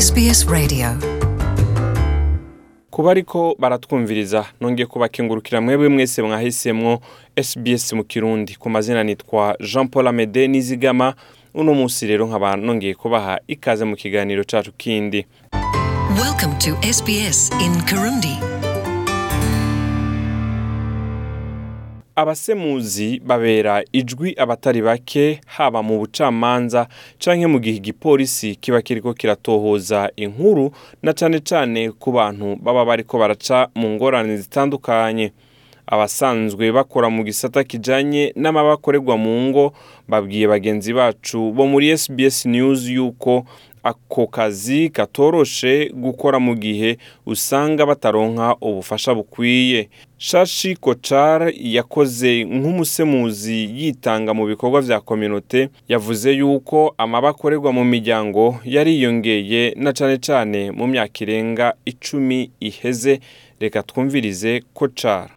SBS Radio kuba ariko baratwumviriza nongeye kubakingurukira mwebwe mwese mwahisemwo SBS mu kirundi ku mazina nitwa Jean Paul Amede Nizigama uno munsi rero nkaba nongeye kubaha ikaze mu kiganiro cacu kindi Welcome to SBS in Kirundi abasemuzi babera ijwi abatari bake haba mu bucamanza canke mu gihe igipolisi kiba kiriko kiratohoza inkuru na cane cane ku bantu baba bariko baraca mu ngorane zitandukanye abasanzwe bakora mu gisata kijanye n'amabakorerwa mu ngo babwiye bagenzi bacu bo muri SBS News yuko ako kazi katoroshe gukora mu gihe usanga bataronka ubufasha bukwiye shashi kocar yakoze nk'umusemuzi yitanga mu bikorwa vya kominote yavuze yuko amaba akorerwa mu miryango yariyongeye na cane cane mu myaka irenga icumi iheze reka twumvirize ko cara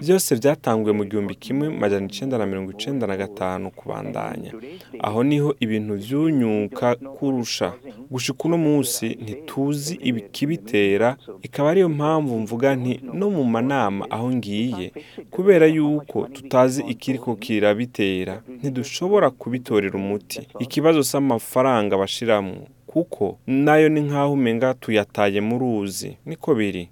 byose byatanguwe mu gihumbi kimwe magana icyenda na mirongo icyenda na gatanu kubandanya aho niho ibintu byunyuka kurusha gushika uno munsi ntituzi ikibitera ikaba ariyo mpamvu mvuga nti no mu manama aho ngiye kubera yuko tutazi ikiriko kirabitera ntidushobora kubitorera umuti ikibazo cy'amafaranga bashiramo kuko nayo ni nk'aho umenga tuyataye mu ruzi niko biri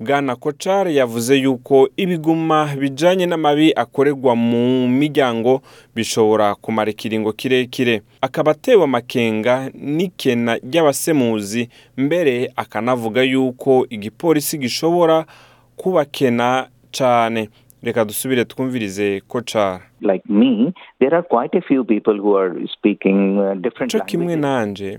bwana kocari yavuze yuko ibiguma bijyanye n'amabi akorerwa mu miryango bishobora kumara ikiringo kirekire akaba atewe amakenga n'ikena ry'abasemuzi mbere akanavuga yuko igipolisi gishobora kubakena cyane reka dusubire twumvirize kocara cyo uh, kimwe nanjye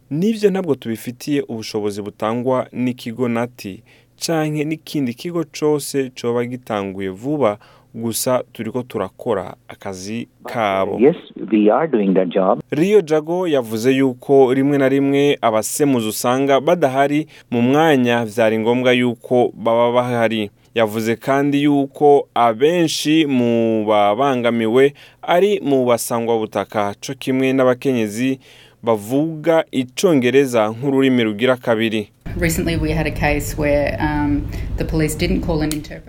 n'ibyo ntabwo tubifitiye ubushobozi butangwa n'ikigo nati cyangwa n'ikindi kigo cyose cyoba gitanguye vuba gusa turi ko turakora akazi kabo Rio jago yavuze yuko rimwe na rimwe abasemuzi usanga badahari mu mwanya byari ngombwa yuko baba bahari yavuze kandi yuko abenshi mu babangamiwe ari mu basangwa butaka cyo kimwe n'abakenyezi bavuga icyongereza nk'ururimi rugira kabiri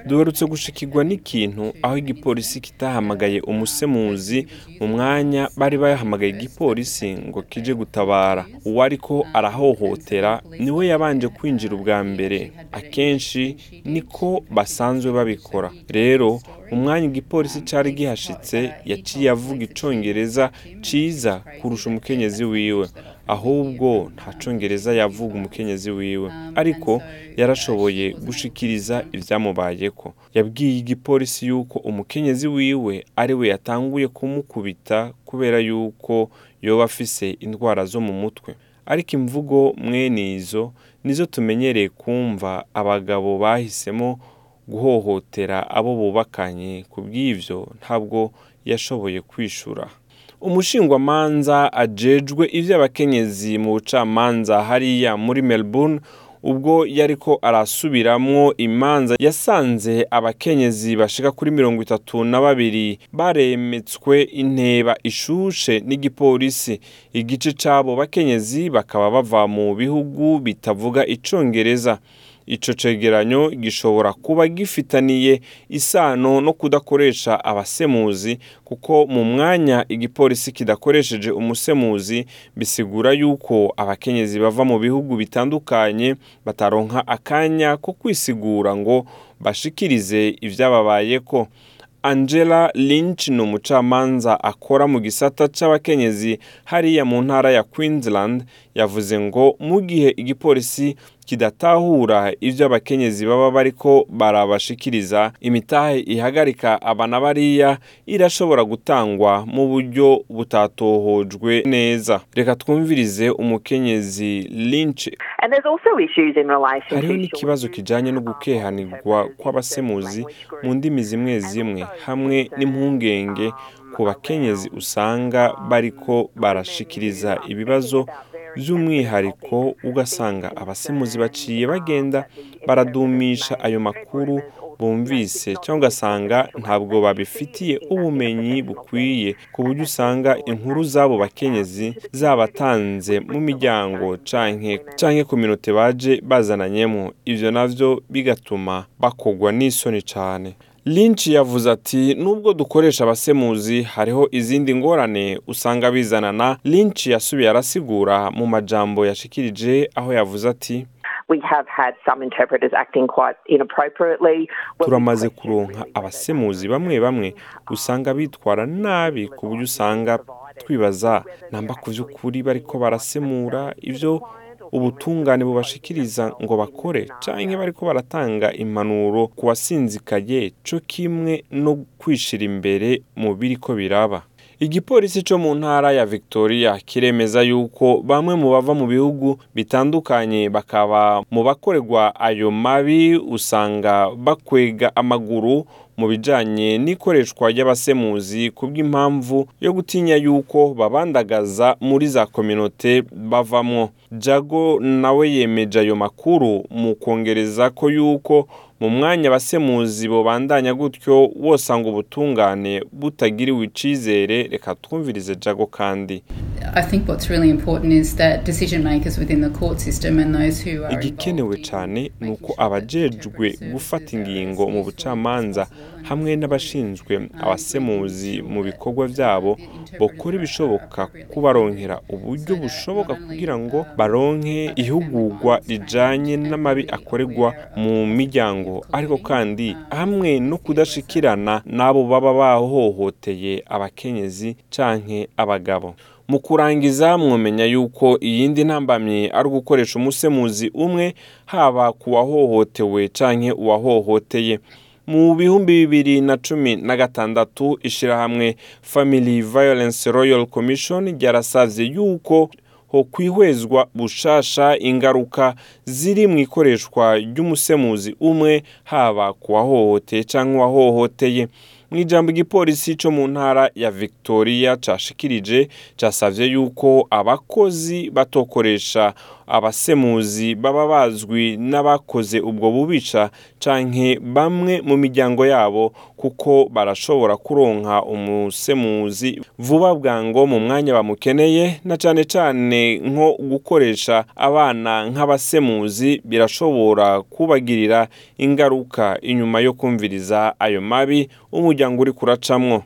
duherutse gushikirwa n'ikintu aho igipolisi kitahamagaye umusemuzi mu mwanya bari bayahamagaye igipolisi ngo kije gutabara uwo ariko arahohotera niwe yabanje kwinjira ubwa mbere akenshi niko basanzwe babikora rero umwanya igipolisi cyari gihashitse yaciye avuga icyongereza ciza kurusha umukenyezi wiwe ahubwo nta cyongereza yavuga umukenyezi wiwe ariko yarashoboye gushikiriza ibyamubaye ko. yabwiye igipolisi yuko umukenyezi wiwe ari we yatanguye kumukubita kubera yuko yoba afise indwara zo mu mutwe ariko imvugo mwene izo nizo tumenyereye kumva abagabo bahisemo guhohotera abo bubakanye ku bw'ibyo ntabwo yashoboye kwishura umushingwamanza ajejwe ivy'abakenyezi mu bucamanza hariya muri Melbourne ubwo yariko arasubiramwo imanza yasanze abakenyezi bashika kuri mirongo itatu na babiri baremetswe inteba ishushe n'igipolisi igice c'abo bakenyezi bakaba bava mu bihugu bitavuga icongereza icyo cegeranyo gishobora kuba gifitaniye isano no kudakoresha abasemuzi kuko mu mwanya igipolisi kidakoresheje umusemuzi bisigura yuko abakenyezi bava mu bihugu bitandukanye bataronka akanya ko kwisigura ngo bashikirize ko Angela Lynch ni umucamanza akora mu gisata cy'abakenyezi hariya mu ntara ya Queensland yavuze ngo mu gihe igipolisi kidatahura ibyo abakenyezi baba bariko barabashikiriza imitahe ihagarika abana bariya irashobora gutangwa mu buryo butatohojwe neza reka twumvirize umukenyezi Lynch hariho n'ikibazo kijyanye no gukehanirwa kw'abasemuzi mu ndimi zimwe zimwe hamwe n'impungenge ku bakenyezi usanga bariko barashikiriza ibibazo by'umwihariko ugasanga abasemuzi baciye bagenda baradumisha ayo makuru bumvise cyangwa ugasanga ntabwo babifitiye ubumenyi bukwiye ku buryo usanga inkuru z'abo bakenyezi zabatanze mu miryango canke ku minote baje bazananyemo ibyo nabyo bigatuma bakogwa n'isoni cyane. Lynch yavuze ati nubwo dukoresha abasemuzi hariho izindi ngorane usanga bizanana Lynch yasubiye arasigura mu majambo yashikirije aho yavuze ati turamaze kuronka abasemuzi bamwe bamwe usanga bitwara nabi ku buryo usanga twibaza namba ku by'ukuri bariko barasemura ibyo ubutungane bubashikiriza ngo bakore cyangwa bariko baratanga impanuro ku basinzikaye cyo kimwe no kwishira imbere mu biriko biraba igipolisi cyo mu ntara ya victoria kiremeza yuko bamwe mu bava mu bihugu bitandukanye bakaba mu bakoregwa ayo mabi usanga bakwega amaguru mu bijyanye n'ikoreshwa ry'abasemuzi bwimpamvu yo gutinya yuko babandagaza muri za kominote bavamo jago nawe yemeje ayo makuru mu kongereza ko yuko mu mwanya abasemuzi bobandanya gutyo wosanga ubutungane butagiriwe icizere reka twumvirize jago kandi igikenewe cyane ni uko abajejwe gufata ingingo mu bucamanza hamwe n'abashinzwe abasemuzi mu bikorwa byabo bakora ibishoboka kubaronkera uburyo bushoboka kugira ngo baronke ihugurwa rijyanye n'amabi akorerwa mu miryango ariko kandi hamwe no kudashikirana n'abo baba bahohoteye abakenyezi canke abagabo mu kurangiza mwamenya yuko iyindi ntambamye ari ugukoresha umusemuzi umwe haba ku wahohotewe canke uwahohoteye mu bihumbi bibiri na cumi na gatandatu ishyirahamwe family violence royal commission ryarasaze yuko kwihwezwa bushasha ingaruka ziri mu ikoreshwa ry'umusemuzi umwe haba ku wahohoteye cyangwa uwahohoteye mu ijambo igipolisi cyo mu ntara ya victoria cashikirije cyasabye yuko abakozi batokoresha abasemuzi baba bazwi n'abakoze ubwo bubica canke bamwe mu miryango yabo kuko barashobora kuronka umusemuzi vuba bwango mu mwanya bamukeneye na cane cane nko gukoresha abana nk'abasemuzi birashobora kubagirira ingaruka inyuma yo kumviriza ayo mabi umuryango uri kuracamwo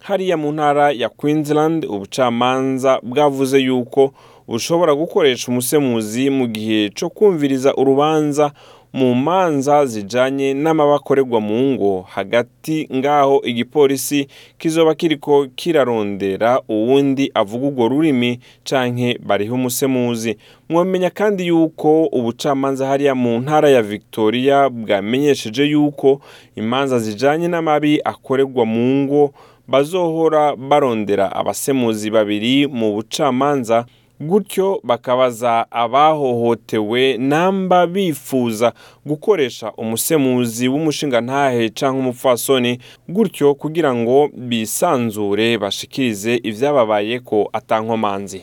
hariya mu ntara ya Queensland ubucamanza bwavuze yuko ushobora gukoresha umusemuzi mu gihe cyo kumviriza urubanza mu manza zijyanye n’amabakoregwa mu ngo hagati ngaho igipolisi kizoba kiriko kirarondera uwundi avuga urwo rurimi canke bariho umusemuzi mwamenya kandi yuko ubucamanza hariya mu ntara ya victoria bwamenyesheje yuko imanza zijanye n'amabi akoregwa mu ngo bazohora barondera abasemuzi babiri mu bucamanza gutyo bakabaza abahohotewe namba bifuza gukoresha umusemuzi w'umushingantahe cyangwa umupfasoni gutyo kugira ngo bisanzure bashikirize ibyababaye ko atankomanzi